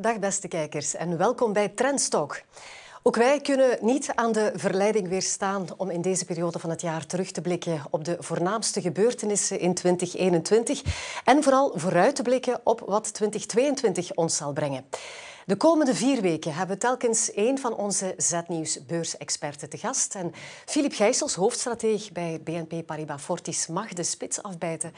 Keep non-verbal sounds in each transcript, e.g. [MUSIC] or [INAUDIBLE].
Dag beste kijkers en welkom bij Trendstalk. Ook wij kunnen niet aan de verleiding weerstaan om in deze periode van het jaar terug te blikken op de voornaamste gebeurtenissen in 2021 en vooral vooruit te blikken op wat 2022 ons zal brengen. De komende vier weken hebben we telkens een van onze Z-nieuws beursexperten te gast. En Filip Gijsels, hoofdstrateeg bij BNP Paribas Fortis, mag de spits afbijten.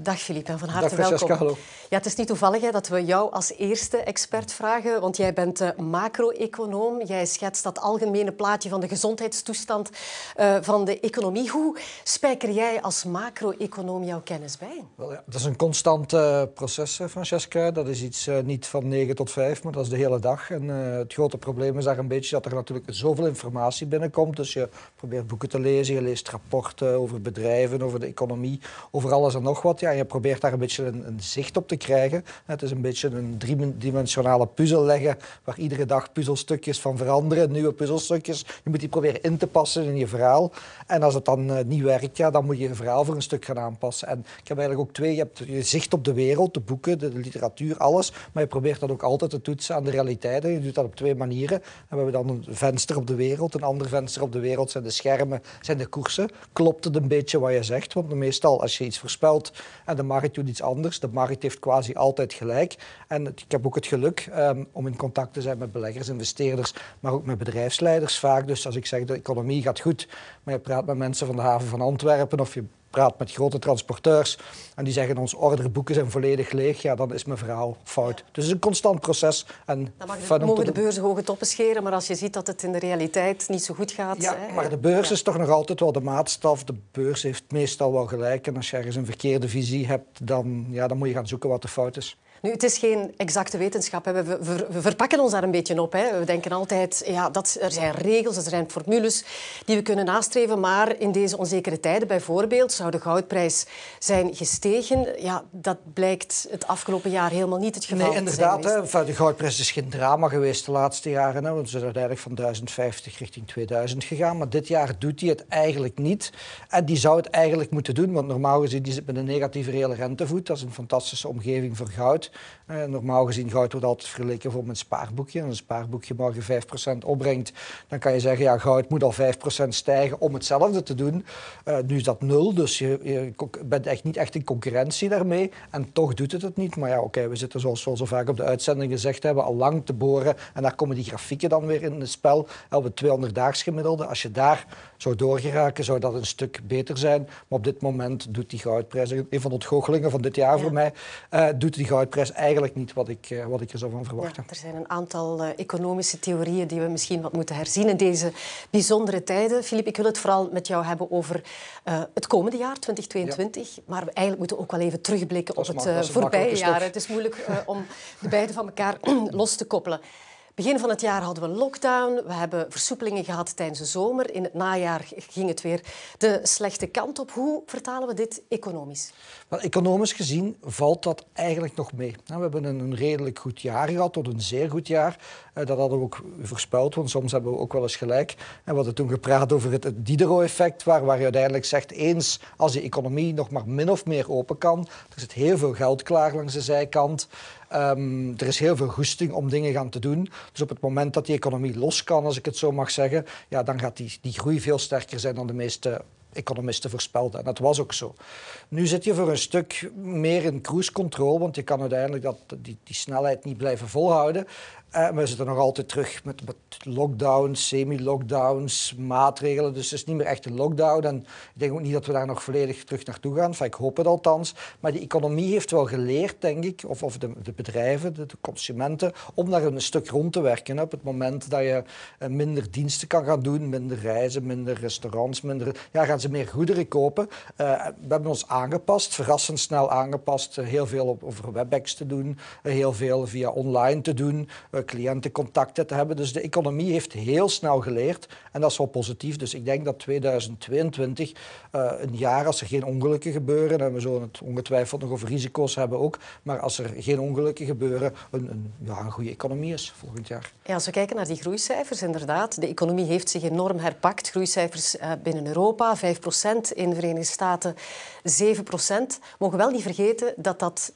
Dag Filip en van harte Dag, welkom. hallo. Ja, het is niet toevallig hè, dat we jou als eerste expert vragen, want jij bent uh, macro-econoom. Jij schetst dat algemene plaatje van de gezondheidstoestand uh, van de economie. Hoe spijker jij als macro-econoom jouw kennis bij? Wel, ja, dat is een constant uh, proces, Francesca. Dat is iets niet van 9 tot 5, maar dat is de hele dag. En het grote probleem is daar een beetje dat er natuurlijk zoveel informatie binnenkomt. Dus je probeert boeken te lezen, je leest rapporten over bedrijven, over de economie, over alles en nog wat. Ja, je probeert daar een beetje een, zicht op te krijgen. Het is een beetje een driedimensionale puzzel leggen, waar iedere dag puzzelstukjes van veranderen, nieuwe puzzelstukjes. Je moet die proberen in te passen in je verhaal. En als het dan uh, niet werkt, ja, dan moet je je verhaal voor een stuk gaan aanpassen. En ik heb eigenlijk ook twee. Je hebt je zicht op de wereld, de boeken, de, literatuur, alles. Maar je probeert dat ook altijd te toetsen aan de realiteiten. Je doet dat op twee manieren. En we hebben dan een venster op de wereld. Een ander venster op de wereld zijn de schermen, zijn de koersen. Klopt het een beetje wat je zegt? Want meestal als je iets voorspelt, en de markt doet iets anders. De markt heeft quasi altijd gelijk. En ik heb ook het geluk um, om in contact te zijn met beleggers, investeerders, maar ook met bedrijfsleiders vaak. Dus als ik zeg de economie gaat goed, maar je praat met mensen van de haven van Antwerpen of je praat met grote transporteurs en die zeggen ons orderboeken zijn volledig leeg, ja, dan is mijn verhaal fout. Dus het is een constant proces. En dan mag de, mogen de beurzen hoge toppen scheren, maar als je ziet dat het in de realiteit niet zo goed gaat... Ja, hè, maar de beurs ja. is toch nog altijd wel de maatstaf. De beurs heeft meestal wel gelijk. En als je ergens een verkeerde visie hebt, dan, ja, dan moet je gaan zoeken wat de fout is. Nu, het is geen exacte wetenschap. Hè. We, we, we, verpakken ons daar een beetje op. Hè. We denken altijd, ja, dat, er zijn regels, er zijn formules die we kunnen nastreven. Maar in deze onzekere tijden, bijvoorbeeld, zou de goudprijs zijn gestegen. Ja, dat blijkt het afgelopen jaar helemaal niet het geval Nee, inderdaad. Hè. De goudprijs is geen drama geweest de laatste jaren. Hè. We zijn uiteindelijk van 1050 richting 2000 gegaan. Maar dit jaar doet hij het eigenlijk niet. En die zou het eigenlijk moeten doen. Want normaal gezien die zit met een negatieve reële rentevoet. Dat is een fantastische omgeving voor goud. Uh, normaal gezien goud wordt altijd vergeleken met een spaarboekje. En als een spaarboekje morgen 5% opbrengt, dan kan je zeggen, ja, goud moet al 5% stijgen om hetzelfde te doen. Uh, nu is dat nul, dus je, je, bent echt niet echt in concurrentie daarmee. En toch doet het het niet. Maar ja, oké, okay, we zitten zoals we al zo vaak op de uitzending gezegd hebben, al lang te boren. En daar komen die grafieken dan weer in het spel. Op het 200-daags gemiddelde. Als je daar zou doorgeraken, zou dat een stuk beter zijn. Maar op dit moment doet die goudprijs, een van de ontgoochelingen van dit jaar ja. voor mij, uh, doet die goudprijs eigenlijk niet wat ik, uh, wat ik er zou van verwachten. Ja, er zijn een aantal uh, economische theorieën die we misschien wat moeten herzien in deze bijzondere tijden. Filip, ik wil het vooral met jou hebben over uh, het komende jaar, 2022. Ja. Maar we eigenlijk moeten ook wel even terugblikken op het, het voorbije jaar. Het is moeilijk om de beide van elkaar [CLEARS THROAT] los te koppelen. Begin van het jaar hadden we lockdown. We hebben versoepelingen gehad tijdens de zomer. In het najaar ging het weer de slechte kant op. Hoe vertalen we dit economisch? Wel, economisch gezien valt dat eigenlijk nog mee. We hebben een redelijk goed jaar gehad, tot een zeer goed jaar. Dat hadden we ook voorspeld, want soms hebben we ook wel eens gelijk. En we hadden toen gepraat over het Diderot-effect, waar, waar je uiteindelijk zegt, eens als die economie nog maar min of meer open kan, er zit heel veel geld klaar langs de zijkant, Um, er is heel veel goesting om dingen gaan te doen. Dus op het moment dat die economie los kan, als ik het zo mag zeggen, ja, dan gaat die, die groei veel sterker zijn dan de meeste economisten voorspelden. En dat was ook zo. Nu zit je voor een stuk meer in cruise control, want je kan uiteindelijk dat, die, die snelheid niet blijven volhouden. Uh, we zitten nog altijd terug met, met lockdowns, semi-lockdowns, maatregelen. Dus het is niet meer echt een lockdown. En ik denk ook niet dat we daar nog volledig terug naartoe gaan. Enfin, ik hoop het althans. Maar die economie heeft wel geleerd, denk ik, of, of de, de bedrijven, de, de, consumenten, om daar een stuk rond te werken. Op het moment dat je uh, minder diensten kan gaan doen, minder reizen, minder restaurants, minder, ja, gaan ze meer goederen kopen. Uh, we hebben ons aangepast, verrassend snel aangepast. heel veel over WebEx te doen, heel veel via online te doen cliëntencontacten te hebben. Dus de economie heeft heel snel geleerd en dat is wel positief. Dus ik denk dat 2022 uh, een jaar, als er geen ongelukken gebeuren, en we zullen het ongetwijfeld nog over risico's hebben ook, maar als er geen ongelukken gebeuren, een, een, ja, een goede economie is volgend jaar. Ja, als we kijken naar die groeicijfers, inderdaad, de economie heeft zich enorm herpakt. Groeicijfers uh, binnen Europa, 5% in de Verenigde Staten 7% Mogen wel niet vergeten dat dat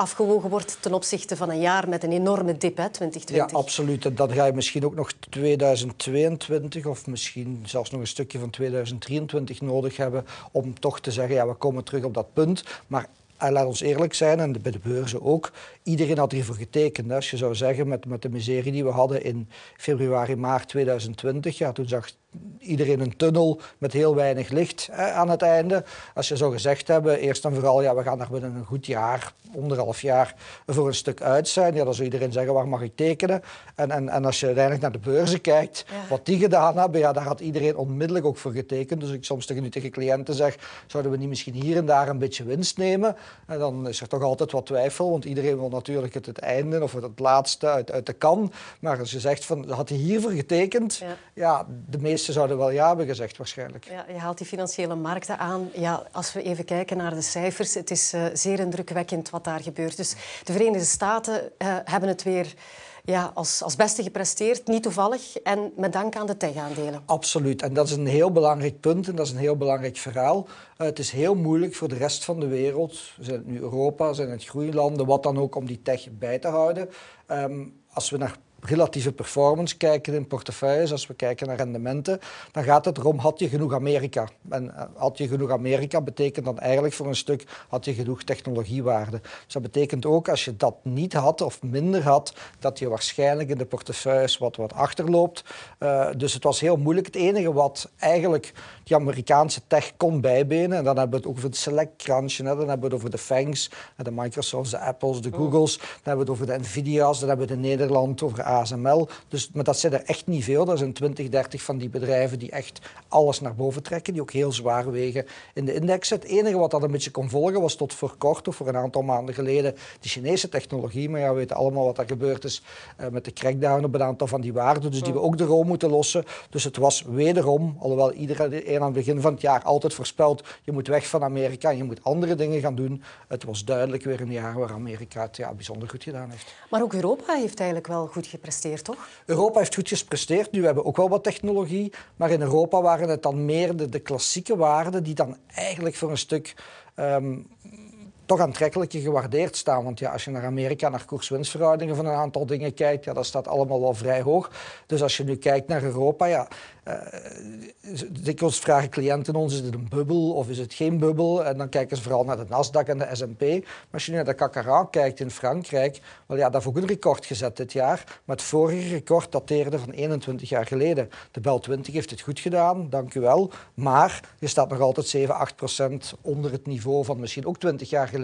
afgewogen wordt ten opzichte van een jaar met een enorme dip, hè, 2020. Ja, absoluut. En dan ga je misschien ook nog 2022 of misschien zelfs nog een stukje van 2023 nodig hebben om toch te zeggen, ja, we komen terug op dat punt. Maar en laat ons eerlijk zijn, en bij de beurzen ook, iedereen had hiervoor getekend. Als je zou zeggen, met, met de miserie die we hadden in februari, maart 2020, ja, toen zag iedereen een tunnel met heel weinig licht hè, aan het einde. Als je zou gezegd hebben, eerst en vooral, ja, we gaan daar binnen een goed jaar, anderhalf jaar, voor een stuk uit zijn. Ja, dan zou iedereen zeggen, waar mag ik tekenen? En, en, en als je uiteindelijk naar de beurzen kijkt, wat die gedaan hebben, ja, daar had iedereen onmiddellijk ook voor getekend. Dus ik soms tegen, tegen cliënten zeg, zouden we niet misschien hier en daar een beetje winst nemen? En dan is er toch altijd wat twijfel, want iedereen wil natuurlijk het, het einde of het, laatste uit, uit de kan. Maar als je zegt, van, had hij hiervoor getekend? Ja, ja de meeste meesten zouden wel ja hebben gezegd waarschijnlijk. Ja, je haalt die financiële markten aan. Ja, als we even kijken naar de cijfers, het is uh, zeer indrukwekkend wat daar gebeurt. Dus de Verenigde Staten uh, hebben het weer ja, als, als beste gepresteerd, niet toevallig, en met dank aan de tech-aandelen. Absoluut, en dat is een heel belangrijk punt en dat is een heel belangrijk verhaal. Uh, het is heel moeilijk voor de rest van de wereld, zijn het nu Europa, zijn het groeilanden, wat dan ook, om die tech bij te houden. Um, als we naar relatieve performance kijken in portefeuilles, als we kijken naar rendementen, dan gaat het erom, had je genoeg Amerika? En eh, had je genoeg Amerika betekent dan eigenlijk voor een stuk, had je genoeg technologiewaarde. Dus dat betekent ook, als je dat niet had of minder had, dat je waarschijnlijk in de portefeuilles wat, wat achterloopt. Uh, dus het was heel moeilijk. Het enige wat eigenlijk die Amerikaanse tech kon bijbenen, en dan hebben we het over het Select Crunch, dan hebben we het over de FANGs, de Microsofts, de Apples, de Googles, dan hebben we het over de Nvidia's, dan hebben we het in Nederland over ASML. Dus, maar dat zijn er echt niet veel. Dat zijn 20, 30 van die bedrijven die echt alles naar boven trekken, die ook heel zwaar wegen in de indexen. Het enige wat dat een beetje kon volgen was tot voor kort of voor een aantal maanden geleden de Chinese technologie. Maar ja, we weten allemaal wat er gebeurd is uh, met de crackdown op een aantal van die waarden, dus die we ook de rol moeten lossen. Dus het was wederom, alhoewel iedereen aan het begin van het jaar altijd voorspelt, je moet weg van Amerika en je moet andere dingen gaan doen. Het was duidelijk weer een jaar waar Amerika het ja, bijzonder goed gedaan heeft. Maar ook Europa heeft eigenlijk wel goed gedaan gepresteerd, toch? Europa heeft goed gepresteerd. Nu hebben we ook wel wat technologie. Maar in Europa waren het dan meer de, de klassieke waarden die dan eigenlijk voor een stuk um, toch aantrekkelijker gewaardeerd staan. Want ja, als je naar Amerika, naar koers-winstverhoudingen van een aantal dingen kijkt, ja, dat staat allemaal wel vrij hoog. Dus als je nu kijkt naar Europa, ja, uh, dikwijls vragen cliënten ons, is het een bubbel of is het geen bubbel? En dan kijken ze vooral naar de Nasdaq en de S&P. Maar als je nu naar de CAC kijkt in Frankrijk, wel ja, dat heeft ook een record gezet dit jaar. Maar het vorige record dateerde van 21 jaar geleden. De Bel 20 heeft het goed gedaan, dank u wel. Maar je staat nog altijd 7, 8 procent onder het niveau van misschien ook 20 jaar geleden.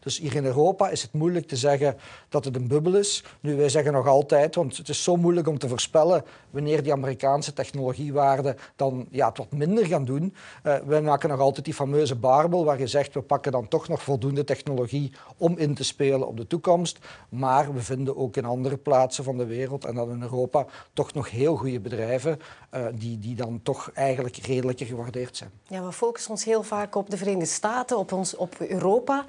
Dus hier in Europa is het moeilijk te zeggen dat het een bubbel is. Nu, wij zeggen nog altijd, want het is zo moeilijk om te voorspellen wanneer die Amerikaanse technologie waarde dan ja, het wat minder gaan doen. Uh, wij maken nog altijd die fameuze barbel waar je zegt we pakken dan toch nog voldoende technologie om in te spelen op de toekomst. Maar we vinden ook in andere plaatsen van de wereld en dan in Europa toch nog heel goede bedrijven uh, die, die dan toch eigenlijk redelijker gewaardeerd zijn. Ja, we focussen ons heel vaak op de Verenigde Staten, op, ons, op Europa.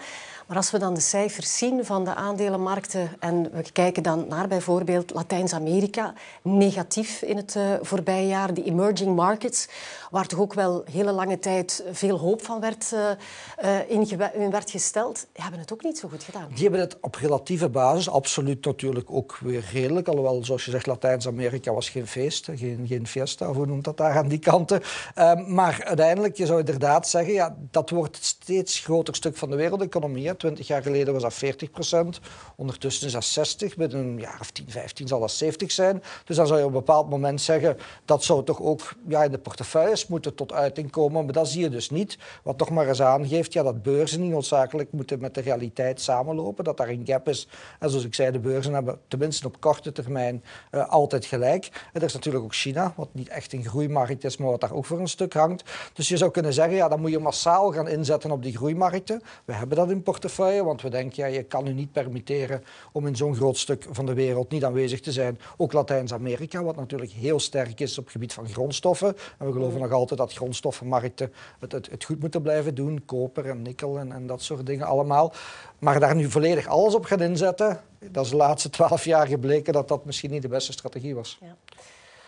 Maar als we dan de cijfers zien van de aandelenmarkten en we kijken dan naar bijvoorbeeld Latijns-Amerika, negatief in het uh, voorbije jaar, die emerging markets, waar toch ook wel hele lange tijd veel hoop van werd, uh, in, in, werd gesteld, hebben het ook niet zo goed gedaan. Die hebben het op relatieve basis absoluut natuurlijk ook weer redelijk. Alhoewel, zoals je zegt, Latijns-Amerika was geen feest, geen, geen fiesta, hoe noemt dat daar aan die kanten. Uh, maar uiteindelijk, je zou inderdaad zeggen, ja, dat wordt steeds groter stuk van de wereldeconomie. Twintig jaar geleden was dat 40 procent, ondertussen is dat 60, binnen een jaar of 10, 15 zal dat 70 zijn. Dus dan zou je op een bepaald moment zeggen, dat zou toch ook ja, in de portefeuilles moeten tot uiting komen. Maar dat zie je dus niet. Wat toch maar eens aangeeft ja, dat beurzen niet noodzakelijk moeten met de realiteit samenlopen. Dat daar een gap is. En zoals ik zei, de beurzen hebben tenminste op korte termijn uh, altijd gelijk. En er is natuurlijk ook China, wat niet echt een groeimarkt is, maar wat daar ook voor een stuk hangt. Dus je zou kunnen zeggen, ja, dan moet je massaal gaan inzetten op die groeimarkten. We hebben dat in portefeuille, want we denken, ja, je kan u niet permitteren om in zo'n groot stuk van de wereld niet aanwezig te zijn. Ook Latijns-Amerika, wat natuurlijk heel sterk is op het gebied van grondstoffen. En we geloven nog altijd dat grondstoffenmarkten het, het, het goed moeten blijven doen. Koper en nikkel en, en dat soort dingen allemaal. Maar daar nu volledig alles op gaan inzetten, dat is de laatste twaalf jaar gebleken dat dat misschien niet de beste strategie was. Ja.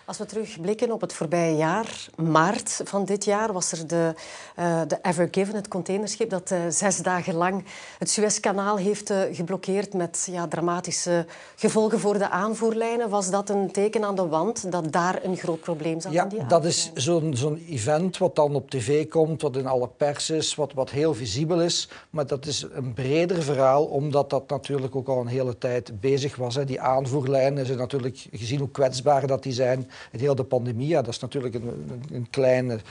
Als we terugblikken op het voorbije jaar, maart van dit jaar, was er de, uh, de Ever Given, het containerschip dat uh, zes dagen lang het Suezkanaal heeft uh, geblokkeerd met ja, dramatische gevolgen voor de aanvoerlijnen. Was dat een teken aan de wand dat daar een groot probleem zat? Ja, in die dat is zo'n zo'n event wat dan op tv komt, wat in alle pers is, wat, wat heel visibel is. Maar dat is een breder verhaal, omdat dat natuurlijk ook al een hele tijd bezig was. Hè. Die aanvoerlijnen zijn natuurlijk, gezien hoe kwetsbaar dat die zijn, het hele de pandemie, ja, dat is natuurlijk een, een, klein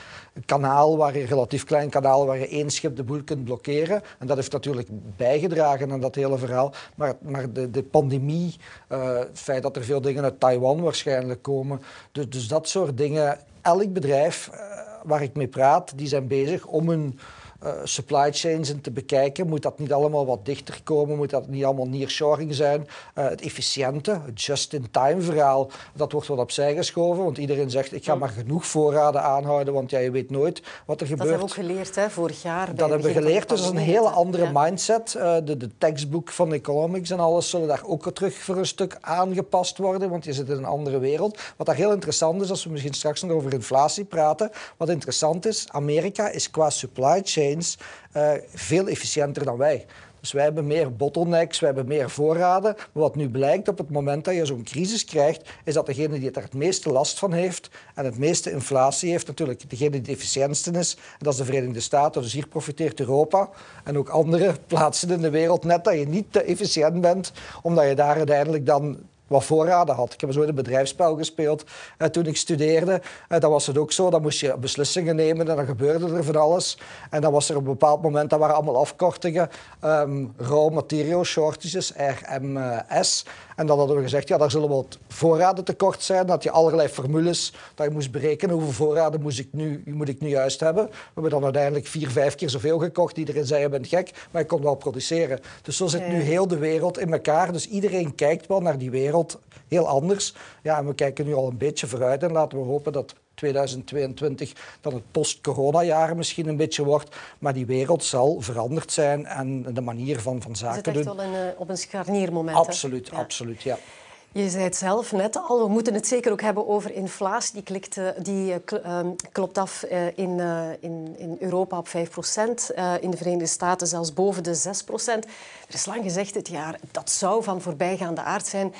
kanaal, waar een relatief klein kanaal, waar je één schip de boel kunt blokkeren. En dat heeft natuurlijk bijgedragen aan dat hele verhaal. Maar, maar de, de pandemie, uh, het feit dat er veel dingen uit Taiwan waarschijnlijk komen, dus, dus dat soort dingen. Elk bedrijf uh, waar ik mee praat, die zijn bezig om een uh, supply chains in te bekijken. Moet dat niet allemaal wat dichter komen? Moet dat niet allemaal nearshoring zijn? Uh, het efficiënte, het just-in-time verhaal, dat wordt wat opzij geschoven. Want iedereen zegt, ik ga maar genoeg voorraden aanhouden, want ja, je weet nooit wat er gebeurt. Dat hebben we ook geleerd, hè, vorig jaar. Dat hebben we geleerd, dus dat is een hele andere ja. mindset. Uh, de, de textbook van economics en alles zullen daar ook terug voor een stuk aangepast worden, want je zit in een andere wereld. Wat daar heel interessant is, als we misschien straks nog over inflatie praten, wat interessant is, Amerika is qua supply chain uh, veel efficiënter dan wij. Dus wij hebben meer bottlenecks, wij hebben meer voorraden. Maar wat nu blijkt op het moment dat je zo'n crisis krijgt, is dat degene die er het meeste last van heeft en het meeste inflatie heeft, natuurlijk degene die het efficiëntste is, en dat is de Verenigde Staten. Dus hier profiteert Europa en ook andere [LAUGHS] plaatsen in de wereld net dat je niet te efficiënt bent, omdat je daar uiteindelijk dan wat voorraden had. Ik heb zo in een bedrijfsspel gespeeld uh, toen ik studeerde. Uh, dan was het ook zo, dan moest je beslissingen nemen en dan gebeurde er van alles. En dan was er op een bepaald moment, dat waren allemaal afkortingen, um, raw material shortages, RMS. En dan hadden we gezegd, ja, daar zullen wel voorraden tekort zijn. Dat je allerlei formules, dat je moest berekenen hoeveel voorraden moest ik nu, moet ik nu juist hebben. We hebben dan uiteindelijk vier, vijf keer zoveel gekocht. Iedereen zei, je bent gek, maar je kon wel produceren. Dus zo zit nu heel de wereld in elkaar. Dus iedereen kijkt wel naar die wereld heel anders. Ja, en we kijken nu al een beetje vooruit en laten we hopen dat 2022 dan het post-corona-jaar misschien een beetje wordt. Maar die wereld zal veranderd zijn en de manier van, van zaken doen. Is het echt wel een, op een scharniermoment? Absoluut, ja. absoluut, ja. Je zei het zelf net al, we moeten het zeker ook hebben over inflatie. Die, klikt, die klopt af in, in, in Europa op 5 procent, in de Verenigde Staten zelfs boven de 6 procent. Er is lang gezegd dit jaar, dat zou van voorbijgaande aard zijn.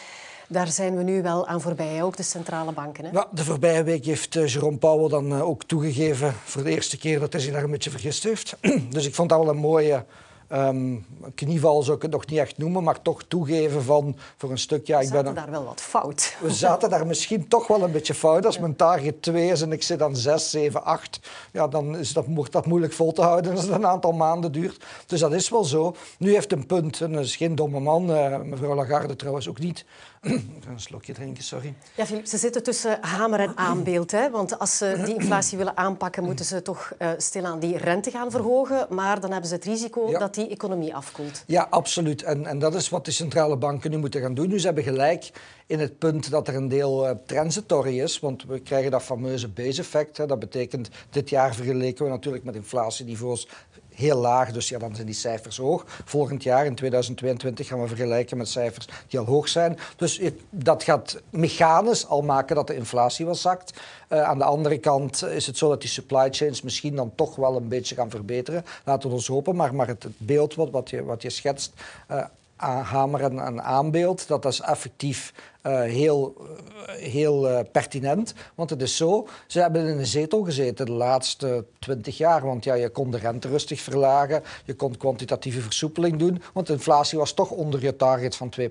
Daar zijn we nu wel aan voorbij, ook de centrale banken. Hè? De voorbije week heeft uh, Jerome Powell dan uh, ook toegegeven voor de eerste keer dat hij zich daar een beetje vergist heeft. [CLEARS THROAT] dus ik vond dat wel een mooie um, knieval, zou ik het nog niet echt noemen, maar toch toegeven van voor een stuk... Ja, we ik zaten ben daar wel wat fout. We zaten daar misschien toch wel een beetje fout. Als mijn target 2 is en ik zit aan 6, 7, 8, ja, dan is dat, wordt dat moeilijk vol te houden als het een aantal maanden duurt. Dus dat is wel zo. Nu heeft een punt, en dat is geen domme man, uh, mevrouw Lagarde trouwens ook niet, een slokje drinken, sorry. Ja, Philippe, ze zitten tussen hamer en aanbeeld. Hè? Want als ze die inflatie willen aanpakken, moeten ze toch uh, stilaan die rente gaan verhogen. Maar dan hebben ze het risico ja. dat die economie afkoelt. Ja, absoluut. En, en dat is wat de centrale banken nu moeten gaan doen. Nu, ze hebben gelijk in het punt dat er een deel uh, transitory is. Want we krijgen dat fameuze base effect. Hè. Dat betekent, dit jaar vergeleken we natuurlijk met inflatieniveaus heel laag, dus ja, dan zijn die cijfers hoog. Volgend jaar, in 2022, gaan we vergelijken met cijfers die al hoog zijn. Dus dat gaat mechanisch al maken dat de inflatie wel zakt. Uh, aan de andere kant is het zo dat die supply chains misschien dan toch wel een beetje gaan verbeteren. Laten we ons hopen, maar, maar het, beeld wat, wat, je, schetst... Uh, hamer en, aanbeeld, dat is effectief uh, heel, uh, heel uh, pertinent. Want het is zo, ze hebben in een zetel gezeten de laatste twintig jaar. Want ja, je kon de rente rustig verlagen, je kon kwantitatieve versoepeling doen. Want de inflatie was toch onder je target van 2%.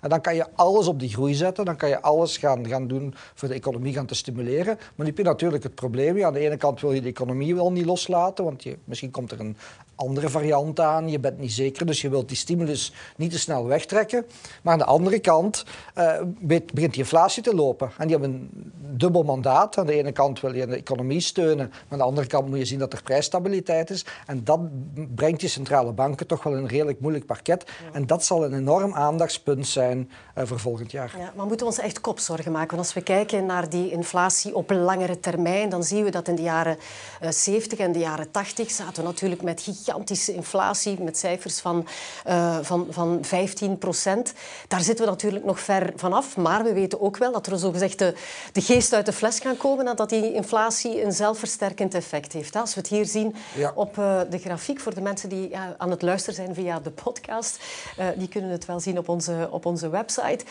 En dan kan je alles op die groei zetten, dan kan je alles gaan, gaan doen voor de economie gaan te stimuleren. Maar nu heb je natuurlijk het probleem, ja, aan de ene kant wil je de economie wel niet loslaten, want je, misschien komt er een andere variant aan, je bent niet zeker, dus je wilt die stimulus niet te snel wegtrekken. Maar aan de andere kant uh, begint die inflatie te lopen. En die hebben dubbel mandaat. Aan de ene kant wil je de economie steunen, maar aan de andere kant moet je zien dat er prijsstabiliteit is. En dat brengt die centrale banken toch wel in een redelijk moeilijk parket. Ja. En dat zal een enorm aandachtspunt zijn uh, voor volgend jaar. Ja, maar moeten we ons echt kopzorgen maken? Want als we kijken naar die inflatie op langere termijn, dan zien we dat in de jaren uh, 70 en de jaren 80 zaten we natuurlijk met gigantische inflatie, met cijfers van, uh, van, van 15 procent. Daar zitten we natuurlijk nog ver van vanaf. Maar we weten ook wel dat er zogezegd de, de geest uit de fles kan komen en dat die inflatie een zelfversterkend effect heeft. Als we het hier zien op uh, de grafiek, voor de mensen die aan het luisteren zijn via de podcast, uh, die kunnen het wel zien op onze, op onze website.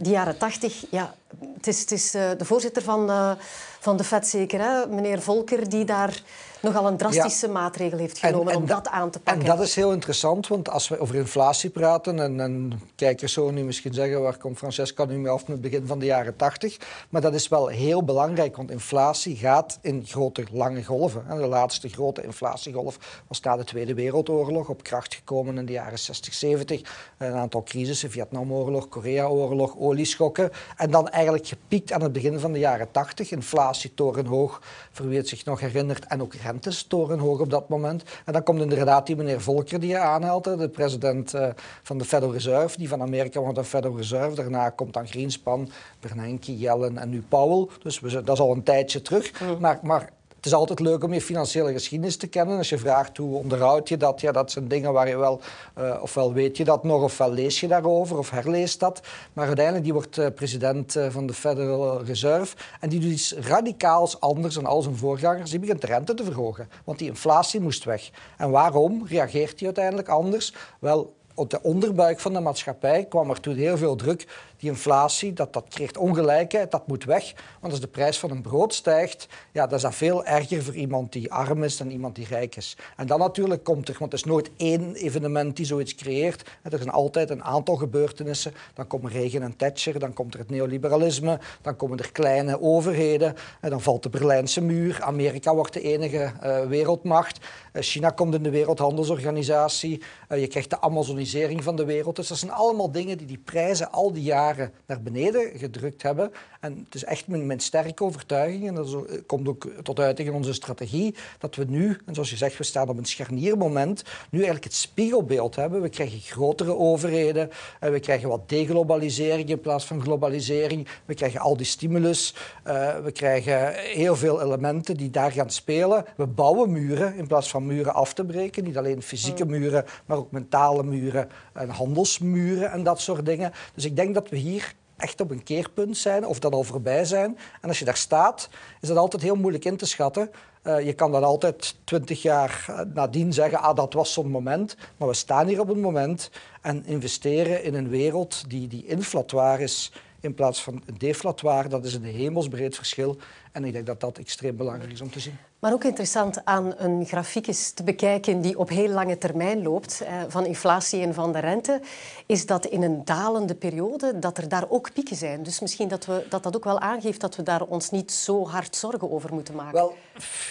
die jaren tachtig, ja, het is, het is de voorzitter van, van de FED zeker, hè? meneer Volker, die daar nogal een drastische maatregel heeft genomen om dat aan te pakken. En dat is heel interessant, want als we over inflatie praten, en, en kijkers zullen nu misschien zeggen, waar komt Francesca nu mee af met het begin van de jaren 80, maar dat is wel heel belangrijk, want inflatie gaat in grote, lange golven. De laatste grote inflatiegolf was na de Tweede Wereldoorlog, op kracht gekomen in de jaren 60, 70. Een aantal crisissen, Vietnamoorlog, Koreaoorlog, olieschokken. En dan eigenlijk gepiekt aan het begin van de jaren 80, inflatie torenhoog, voor wie het zich nog herinnert, en ook rentes torenhoog op dat moment. En dan komt inderdaad die meneer Volcker die je aanhaalt, de president uh, van de Federal Reserve, die van Amerika wordt de Federal Reserve. Daarna komt dan Greenspan, Bernanke, Yellen en nu Powell. Dus we, dat is al een tijdje terug. Mm. Maar, maar is altijd leuk om je financiële geschiedenis te kennen. Als je vraagt hoe onderhoud je dat, ja, dat zijn dingen waar je wel, uh, ofwel weet je dat nog, ofwel lees je daarover of herleest dat. Maar uiteindelijk die wordt uh, president uh, van de Federal Reserve en die doet iets radicaals anders dan al zijn voorgangers. Die begint de rente te verhogen, want die inflatie moest weg. En waarom reageert hij uiteindelijk anders? Wel, op de onderbuik van de maatschappij kwam er toen heel veel druk die inflatie, dat, dat creëert ongelijkheid, dat moet weg. Want als de prijs van een brood stijgt, ja, dat is dat veel erger voor iemand die arm is dan iemand die rijk is. En dan natuurlijk komt er, want het is nooit één evenement die zoiets creëert. Er zijn altijd een aantal gebeurtenissen. Dan komen Reagan en Thatcher, dan komt er het neoliberalisme, dan komen er kleine overheden, en dan valt de Berlijnse muur. Amerika wordt de enige uh, wereldmacht. Uh, China komt in de Wereldhandelsorganisatie. Uh, je krijgt de Amazonisering van de wereld. Dus dat zijn allemaal dingen die die prijzen al die jaren naar beneden gedrukt hebben. En het is echt mijn, mijn sterke overtuiging, en dat komt ook tot uiting in onze strategie, dat we nu, en zoals je zegt, we staan op een scharniermoment, nu eigenlijk het spiegelbeeld hebben. We krijgen grotere overheden, en we krijgen wat deglobalisering in plaats van globalisering. We krijgen al die stimulus, uh, we krijgen heel veel elementen die daar gaan spelen. We bouwen muren in plaats van muren af te breken. Niet alleen fysieke muren, maar ook mentale muren en handelsmuren en dat soort dingen. Dus ik denk dat we hier echt op een keerpunt zijn of dat al voorbij zijn. En als je daar staat, is dat altijd heel moeilijk in te schatten. Uh, je kan dan altijd twintig jaar eh, nadien zeggen, ah, dat was zo'n moment. Maar we staan hier op een moment en investeren in een wereld die, die inflatoire is in plaats van deflatoire. Dat is een hemelsbreed verschil. En ik denk dat dat extreem belangrijk is om te zien. Maar ook interessant aan een grafiek is te bekijken die op heel lange termijn loopt, eh, van inflatie en van de rente, is dat in een dalende periode dat er daar ook pieken zijn. Dus misschien dat we, dat, dat ook wel aangeeft dat we daar ons niet zo hard zorgen over moeten maken. Wel,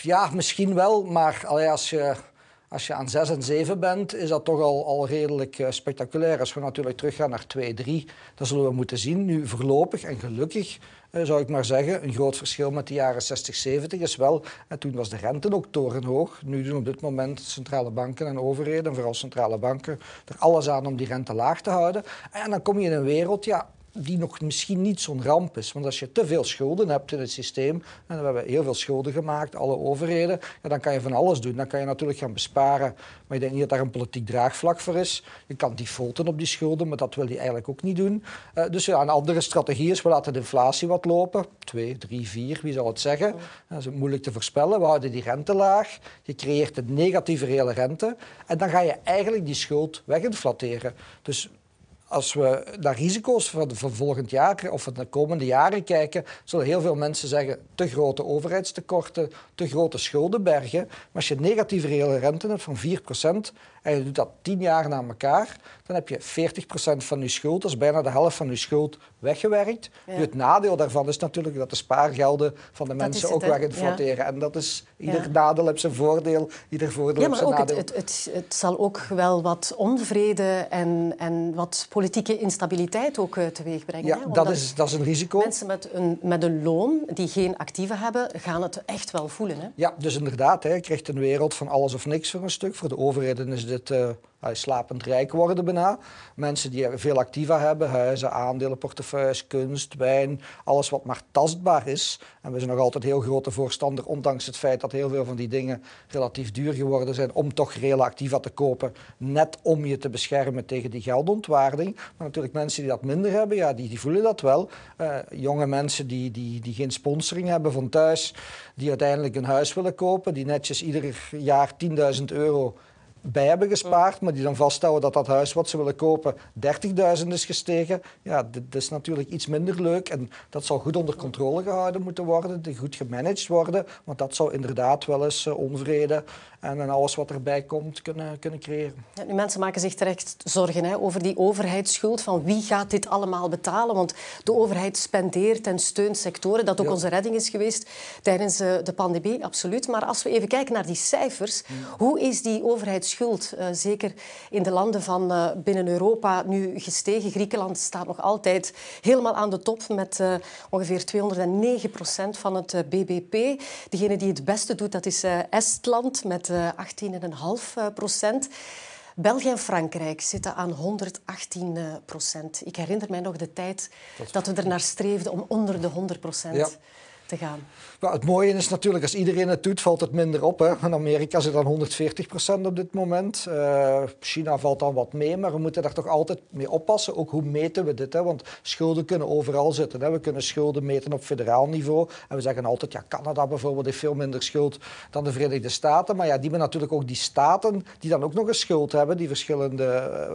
ja, misschien wel, maar als je als je aan 6 en 7 bent, is dat toch al, al redelijk uh, spectaculair. Als we natuurlijk teruggaan naar 2, 3, dan zullen we moeten zien. Nu voorlopig en gelukkig uh, zou ik maar zeggen, een groot verschil met de jaren 60, 70 is wel, en toen was de rente ook torenhoog. Nu doen op dit moment centrale banken en overheden, en vooral centrale banken, er alles aan om die rente laag te houden. En dan kom je in een wereld, ja, die nog misschien niet zo'n ramp is. Want als je te veel schulden hebt in het systeem, en we hebben heel veel schulden gemaakt, alle overheden, ja, dan kan je van alles doen. Dan kan je natuurlijk gaan besparen, maar ik denk niet dat daar een politiek draagvlak voor is. Je kan defaulten op die schulden, maar dat wil je eigenlijk ook niet doen. Uh, dus ja, een andere strategie is, we laten de inflatie wat lopen. 2, 3, 4, wie zal het zeggen? Dat is moeilijk te voorspellen. We houden die rente laag. Je creëert een negatieve reële rente. En dan ga je eigenlijk die schuld weginflateren. Dus als we naar risico's van, van volgend jaar of van de komende jaren kijken, zullen heel veel mensen zeggen te grote overheidstekorten, te grote schuldenbergen. Maar als je negatieve reële rente hebt van 4% en je doet dat 10 jaar na elkaar, dan heb je 40% van je schuld, dat is bijna de helft van je schuld, weggewerkt. Ja. het nadeel daarvan is natuurlijk dat de spaargelden van de mensen ook weginflateren. Ja. En dat is, ieder nadeel heeft zijn voordeel, ieder voordeel ja, maar heeft zijn nadeel. Het, het, het, het, zal ook wel wat onvrede en, en wat politieke instabiliteit ook uh, teweeg brengen. Ja, dat is, dat is een risico. Mensen met een, met een loon die geen actieven hebben, gaan het echt wel voelen. Hè? Ja, dus inderdaad, hè, je krijgt een wereld van alles of niks voor een stuk. Voor de overheden is dit... Uh, slapend rijk worden bijna. Mensen die veel activa hebben, huizen, aandelen, portefeuilles, kunst, wijn, alles wat maar tastbaar is. En we zijn nog altijd heel grote voorstander, ondanks het feit dat heel veel van die dingen relatief duur geworden zijn, om toch reële activa te kopen, net om je te beschermen tegen die geldontwaarding. Maar natuurlijk mensen die dat minder hebben, ja, die, die voelen dat wel. Uh, jonge mensen die, die, die geen sponsoring hebben van thuis, die uiteindelijk een huis willen kopen, die netjes ieder jaar 10.000 euro bij hebben gespaard, maar die dan vasthouden dat dat huis wat ze willen kopen 30.000 is gestegen. Ja, dit is natuurlijk iets minder leuk en dat zal goed onder controle gehouden moeten worden, goed gemanaged worden, want dat zou inderdaad wel eens uh, onvrede en, en alles wat erbij komt kunnen, kunnen creëren. Ja, nu, mensen maken zich terecht zorgen hè, over die overheidsschuld, van wie gaat dit allemaal betalen? Want de overheid spendeert en steunt sectoren, dat ook onze redding is geweest tijdens uh, de pandemie, absoluut. Maar als we even kijken naar die cijfers, hoe is die overheidsschuld schuld, uh, zeker in de landen van uh, binnen Europa, nu gestegen. Griekenland staat nog altijd helemaal aan de top met uh, ongeveer 209 procent van het BBP. Degene die het beste doet, dat is Estland met 18,5 procent. België en Frankrijk zitten aan 118 procent. Ik herinner mij nog de tijd dat, dat we er naar streefden om onder de 100 procent ja te gaan. het mooie is natuurlijk, als iedereen het doet, valt het minder op. Hè. In Amerika zit dan 140 procent op dit moment. Uh, China valt dan wat mee, maar we moeten daar toch altijd mee oppassen. Ook hoe meten we dit? Hè? Want schulden kunnen overal zitten. Hè. We kunnen schulden meten op federaal niveau. En we zeggen altijd, ja, Canada bijvoorbeeld heeft veel minder schuld dan de Verenigde Staten. Maar ja, die hebben natuurlijk ook die staten die dan ook nog een schuld hebben. Die verschillende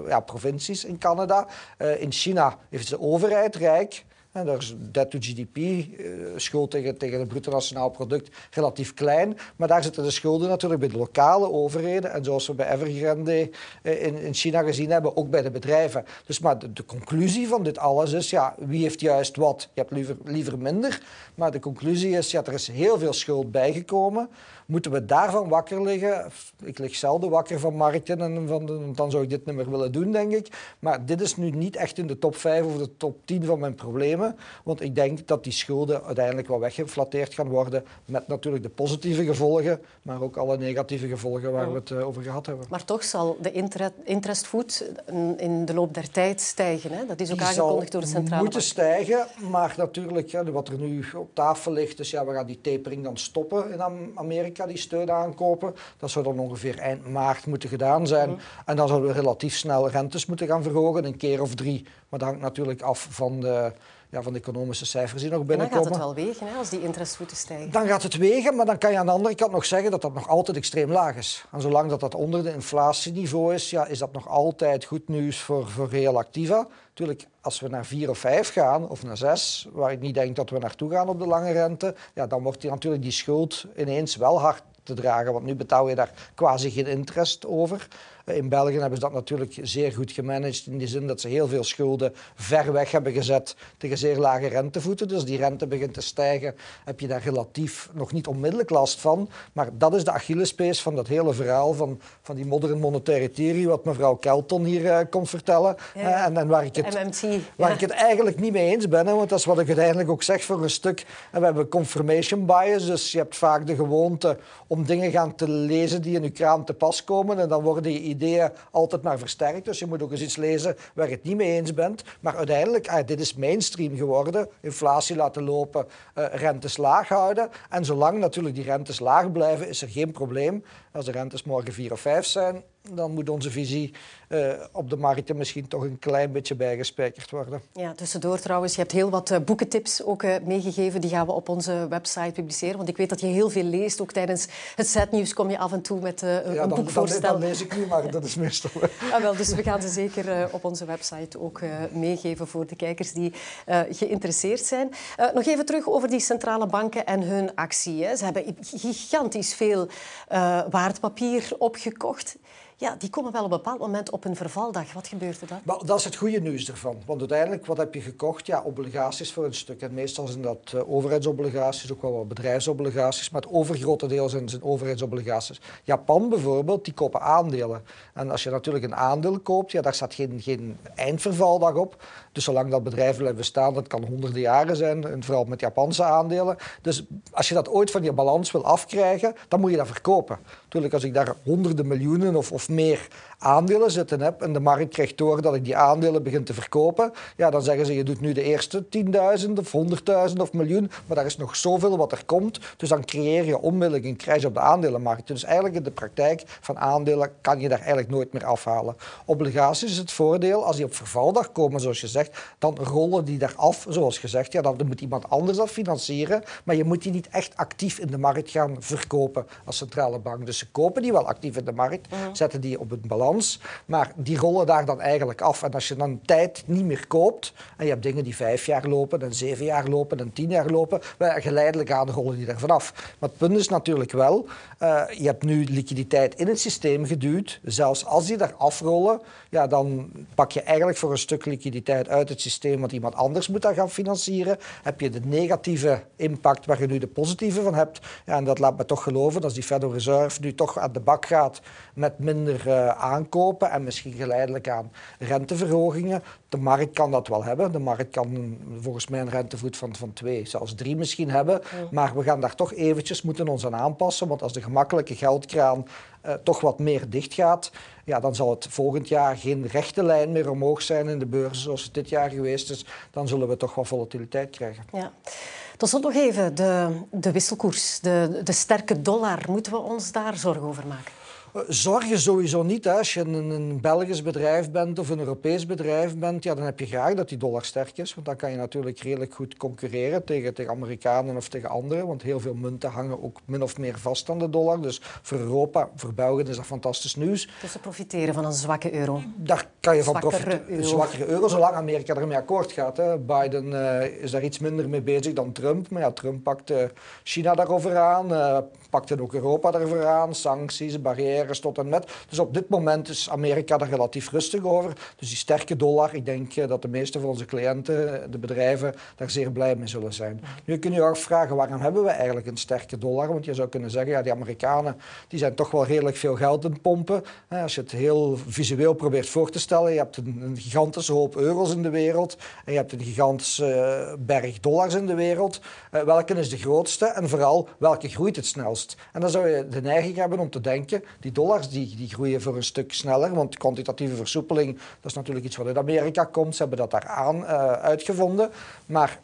uh, ja, provincies in Canada. Uh, in China heeft de overheid rijk. En daar is debt to GDP, eh, schuld tegen, tegen het bruto nationaal product, relatief klein. Maar daar zitten de schulden natuurlijk bij de lokale overheden. En zoals we bij Evergrande uh, in, in China gezien hebben, ook bij de bedrijven. Dus maar de, de, conclusie van dit alles is, ja, wie heeft juist wat? Je hebt liever, liever minder. Maar de conclusie is, ja, er is heel veel schuld bijgekomen. Moeten we daarvan wakker liggen? Ik lig zelden wakker van markten en van de, dan zou ik dit niet meer willen doen, denk ik. Maar dit is nu niet echt in de top 5 of de top 10 van mijn problemen. Want ik denk dat die schulden uiteindelijk wel weggeflatteerd gaan worden. Met natuurlijk de positieve gevolgen, maar ook alle negatieve gevolgen waar we het eh, over gehad hebben. Maar toch zal de interestvoet in de loop der tijd stijgen. Hè? Dat is ook aangekondigd door de centrale moeten stijgen, maar natuurlijk ja, wat er nu op tafel ligt, dus ja, we gaan die tapering dan stoppen in Amerika die steun aankopen. Dat zou dan ongeveer eind maart moeten gedaan zijn. Mhm. En dan zouden we relatief snel rentes moeten gaan verhogen, een keer of drie. Maar dat hangt natuurlijk af van de, ja, van de economische cijfers die nog binnenkomen. dan gaat het wel wegen hè, als die interestvoeten stijgen. Dan gaat het wegen, maar dan kan je aan de andere kant nog zeggen dat dat nog altijd extreem laag is. En zolang dat, dat onder de inflatieniveau is, ja, is dat nog altijd goed nieuws voor, voor Real Activa. Natuurlijk, als we naar vier of vijf gaan, of naar zes, waar ik niet denk dat we naartoe gaan op de lange rente, ja, dan wordt die, natuurlijk die schuld ineens wel hard te dragen. Want nu betaal je daar quasi geen interest over. In België hebben ze dat natuurlijk zeer goed gemanaged. In die zin dat ze heel veel schulden ver weg hebben gezet tegen zeer lage rentevoeten. Dus die rente begint te stijgen, heb je daar relatief nog niet onmiddellijk last van. Maar dat is de Achillespees van dat hele verhaal van, van die modern monetaire theorie, wat mevrouw Kelton hier uh, komt vertellen. Ja. En, en, waar, ik het, MMT, waar ik het eigenlijk niet mee eens ben, hè, want dat is wat ik uiteindelijk ook zeg voor een stuk. En we hebben confirmation bias, dus je hebt vaak de gewoonte om dingen gaan te lezen die in je kraan te pas komen. En dan worden je ideeën altijd maar versterkt. Dus je moet ook eens iets lezen waar je het niet mee eens bent. Maar uiteindelijk, ah, dit is mainstream geworden. Inflatie laten lopen, uh, rentes laag houden. En zolang natuurlijk die rentes laag blijven, is er geen probleem. Als de rentes morgen 4 of 5 zijn, dan moet onze visie uh, op de markten misschien toch een klein beetje bijgespijkerd worden. Ja, tussendoor trouwens, je hebt heel wat uh, boekentips ook uh, meegegeven. Die gaan we op onze website publiceren. Want ik weet dat je heel veel leest. Ook tijdens het setnieuws kom je af en toe met een ja, boekvoorstel. Dan, dan, lees ik niet, maar dat is meestal... [LAUGHS] ah, wel, dus we gaan ze zeker op onze website ook meegeven voor de kijkers die geïnteresseerd zijn. nog even terug over die centrale banken en hun actie. Hè. Ze hebben gigantisch veel waardpapier opgekocht ja, die komen wel op een bepaald moment op een vervaldag. Wat gebeurt er dan? Dat is het goede nieuws ervan. Want uiteindelijk, wat heb je gekocht? Ja, obligaties voor een stuk. En meestal zijn dat uh, overheidsobligaties, ook wel wat bedrijfsobligaties. Maar het overgrote deel zijn, zijn overheidsobligaties. Japan bijvoorbeeld, die kopen aandelen. En als je natuurlijk een aandeel koopt, ja, daar staat geen, geen eindvervaldag op. Dus zolang dat bedrijf blijft bestaan, dat kan honderden jaren zijn. En vooral met Japanse aandelen. Dus als je dat ooit van je balans wil afkrijgen, dan moet je dat verkopen. Natuurlijk, als ik daar honderden miljoenen of, of meer aandelen zitten heb en de markt krijgt door dat ik die aandelen begin te verkopen, ja, dan zeggen ze je doet nu de eerste 10.000 of 100.000 of miljoen, maar daar is nog zoveel wat er komt. Dus dan creëer je onmiddellijk een crash op de aandelenmarkt. Dus eigenlijk in de praktijk van aandelen kan je daar eigenlijk nooit meer afhalen. Obligaties is het voordeel, als die op vervaldag komen, zoals je zegt, dan rollen die daar af, zoals gezegd. Ja, dan moet iemand anders dat financieren, maar je moet die niet echt actief in de markt gaan verkopen als centrale bank. Dus ze kopen die wel actief in de markt, zetten die op een balans, maar die rollen daar dan eigenlijk af. En als je dan tijd niet meer koopt, en je hebt dingen die vijf jaar lopen, en zeven jaar lopen, en tien jaar lopen, geleidelijk aan rollen die er vanaf. Maar het punt is natuurlijk wel, uh, je hebt nu liquiditeit in het systeem geduwd. Zelfs als die daar afrollen, ja, dan pak je eigenlijk voor een stuk liquiditeit uit het systeem, want iemand anders moet dat gaan financieren. Heb je de negatieve impact waar je nu de positieve van hebt. Ja, en dat laat me toch geloven dat als die Federal Reserve nu toch aan de bak gaat met minder uh, aankopen en misschien geleidelijk aan renteverhogingen. De markt kan dat wel hebben. De markt kan volgens mij een rentevoet van, van twee, zelfs drie misschien hebben. Maar we gaan daar toch eventjes moeten ons aan aanpassen. Want als de gemakkelijke geldkraan uh, toch wat meer dicht gaat, ja, dan zal het volgend jaar geen rechte lijn meer omhoog zijn in de beurzen zoals het dit jaar geweest is. Dan zullen we toch wat volatiliteit krijgen. Ja. Tot slot nog even de, de wisselkoers, de, de sterke dollar. Moeten we ons daar zorgen over maken? Zorgen sowieso niet. Hè. Als je een, een, Belgisch bedrijf bent of een Europees bedrijf bent, ja, dan heb je graag dat die dollar sterk is. Want dan kan je natuurlijk redelijk goed concurreren tegen, tegen Amerikanen of tegen anderen. Want heel veel munten hangen ook min of meer vast aan de dollar. Dus voor Europa, voor België is dat fantastisch nieuws. Dus ze profiteren van een zwakke euro? Daar kan je van profiteren. Een zwakkere euro, zolang Amerika ermee akkoord gaat. Hè. Biden uh, is daar iets minder mee bezig dan Trump. Maar ja, Trump pakt uh, China daarover aan, uh, pakte ook Europa daarover aan. Sancties, barrières tot en met. Dus op dit moment is Amerika daar relatief rustig over. Dus die sterke dollar, ik denk eh, dat de meeste van onze cliënten, de bedrijven, daar zeer blij mee zullen zijn. Nu kun je je afvragen, waarom hebben we eigenlijk een sterke dollar? Want je zou kunnen zeggen, ja, die Amerikanen die zijn toch wel redelijk veel geld in pompen. Als je het heel visueel probeert voor te stellen, je hebt een, gigantische hoop euro's in de wereld en je hebt een gigantische eh, berg dollars in de wereld. Eh, welke is de grootste en vooral welke groeit het snelst? En dan zou je de neiging hebben om te denken, die dollars die, die groeien voor een stuk sneller, want kwantitatieve versoepeling, dat is natuurlijk iets wat uit Amerika komt. Ze hebben dat daar aan uh, uitgevonden. Maar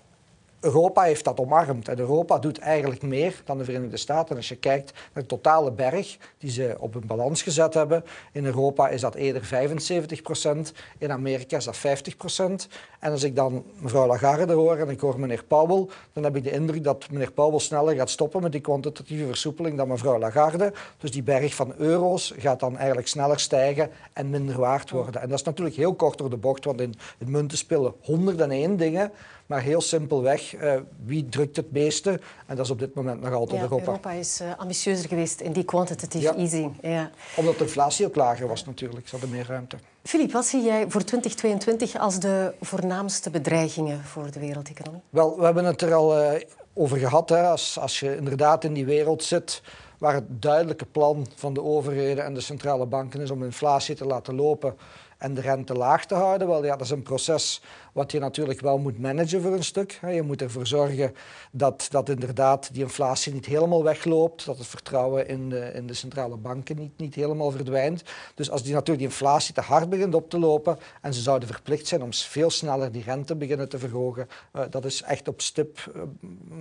Europa heeft dat omarmd. En Europa doet eigenlijk meer dan de Verenigde Staten. Als je kijkt naar de totale berg die ze op een balans gezet hebben. In Europa is dat eerder 75 procent. In Amerika is dat 50 procent. En als ik dan mevrouw Lagarde hoor en ik hoor meneer Powell, dan heb ik de indruk dat meneer Powell sneller gaat stoppen met die kwantitatieve versoepeling dan mevrouw Lagarde. Dus die berg van euro's gaat dan eigenlijk sneller stijgen en minder waard worden. En dat is natuurlijk heel kort door de bocht, want in het munten spelen 101 dingen. Maar heel simpelweg, uh, wie drukt het meeste? En dat is op dit moment nog altijd ja, Europa. Europa is uh, ambitieuzer geweest in die quantitative easing. Ja. Omdat de inflatie ook lager was natuurlijk. Ze hadden meer ruimte. Filip, wat zie jij voor 2022 als de voornaamste bedreigingen voor de wereldeconomie? Wel, we hebben het er al uh, over gehad. Hè. Als, als je inderdaad in die wereld zit waar het duidelijke plan van de overheden en de centrale banken is om inflatie te laten lopen en de rente laag te houden. Wel, ja, dat is een proces wat je natuurlijk wel moet managen voor een stuk. Je moet ervoor zorgen dat, dat inderdaad die inflatie niet helemaal wegloopt, dat het vertrouwen in de, in de centrale banken niet, niet helemaal verdwijnt. Dus als die natuurlijk die inflatie te hard begint op te lopen en ze zouden verplicht zijn om veel sneller die rente beginnen te verhogen, uh, dat is echt op stip, uh,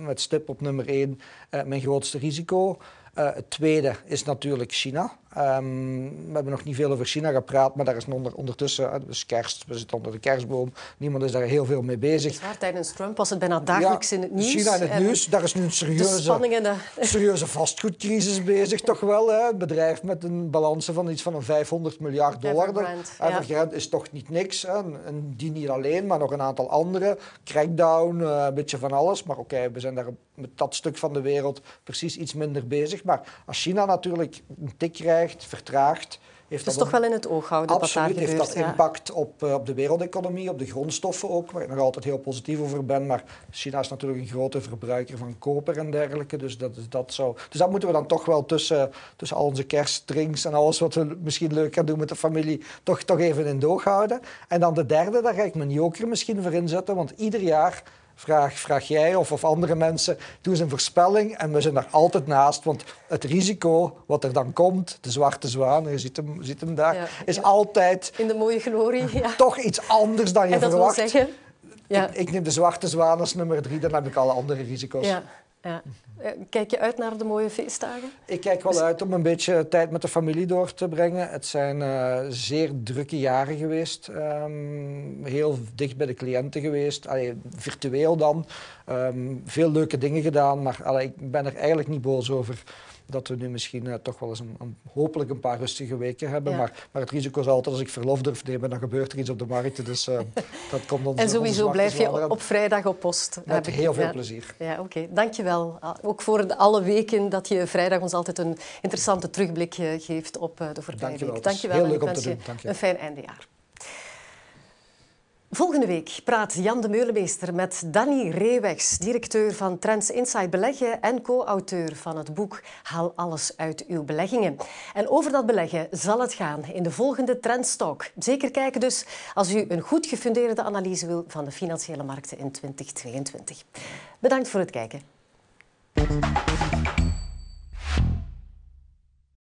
met stip op nummer één uh, mijn grootste risico. Het tweede is natuurlijk China. Um, we hebben nog niet veel over China gepraat, maar daar is onder, ondertussen, het is kerst, we zitten onder de kerstboom, niemand is daar heel veel mee bezig. Waar, tijdens Trump was het bijna dagelijks ja, in het nieuws. China in het en nieuws, daar is nu een serieuze, de... serieuze vastgoedcrisis bezig, toch wel. Hè? Een bedrijf met een balans van iets van een 500 miljard dollar. Evergrande, Evergrande ja. is toch niet niks. Hè? En die niet alleen, maar nog een aantal andere. Crackdown, uh, een beetje van alles. Maar oké, okay, we zijn daar met dat stuk van de wereld precies iets minder bezig. Maar als China natuurlijk een tik krijgt, vertraagt... Heeft dus dat toch wel in het oog houden Absoluut, heeft dat impact op, uh, op de wereldeconomie, op de grondstoffen ook, waar ik nog altijd heel positief over ben. Maar China is natuurlijk een grote verbruiker van koper en dergelijke. Dus dat, dat, zou, dus dat moeten we dan toch wel tussen, tussen al onze kerstdrinks en alles wat we misschien leuk gaan doen met de familie, toch, toch even in doog houden. En dan de derde, daar ga ik mijn joker misschien voor inzetten, want ieder jaar vraag, vraag jij of, of andere mensen, doe eens een voorspelling en we zijn daar altijd naast. Want het risico wat er dan komt, de zwarte zwaan, je ziet hem, ziet hem daar, is altijd... In de mooie glorie, [LAUGHS] ja. Toch iets anders dan je en dat verwacht. Wil zeggen, ja. ik, ik, neem de zwarte zwaan als nummer drie, dan heb ik alle andere risico's. Ja. Ja. Eh, kijk je uit naar de mooie feestdagen? Ik kijk wel uit om een beetje tijd met de familie door te brengen. Het zijn uh, zeer drukke jaren geweest. Um, heel dicht bij de cliënten geweest. Allee, virtueel dan. Um, veel leuke dingen gedaan. Maar allee, ik ben er eigenlijk niet boos over dat we nu misschien uh, toch wel eens een, een, hopelijk een paar rustige weken hebben. Ja. Maar, maar, het risico is altijd als ik verlof durf nemen, dan gebeurt er iets op de markt. Dus uh, [LAUGHS] dat komt ons En sowieso blijf je op, op, vrijdag op post. Met heel veel ja. plezier. Ja, oké. Okay. Dankjewel. Ook voor alle weken dat je vrijdag ons altijd een interessante terugblik geeft op de voorbije Dankjewel. week. Dankjewel. Heel leuk om te doen. Een fijn eindejaar. Volgende week praat Jan de Meulemeester met Danny Reewegs, directeur van Trends Inside Beleggen en co-auteur van het boek Haal alles uit uw beleggingen. En over dat beleggen zal het gaan in de volgende Trendstalk. Zeker kijken dus als u een goed gefundeerde analyse wil van de financiële markten in 2022. Bedankt voor het kijken.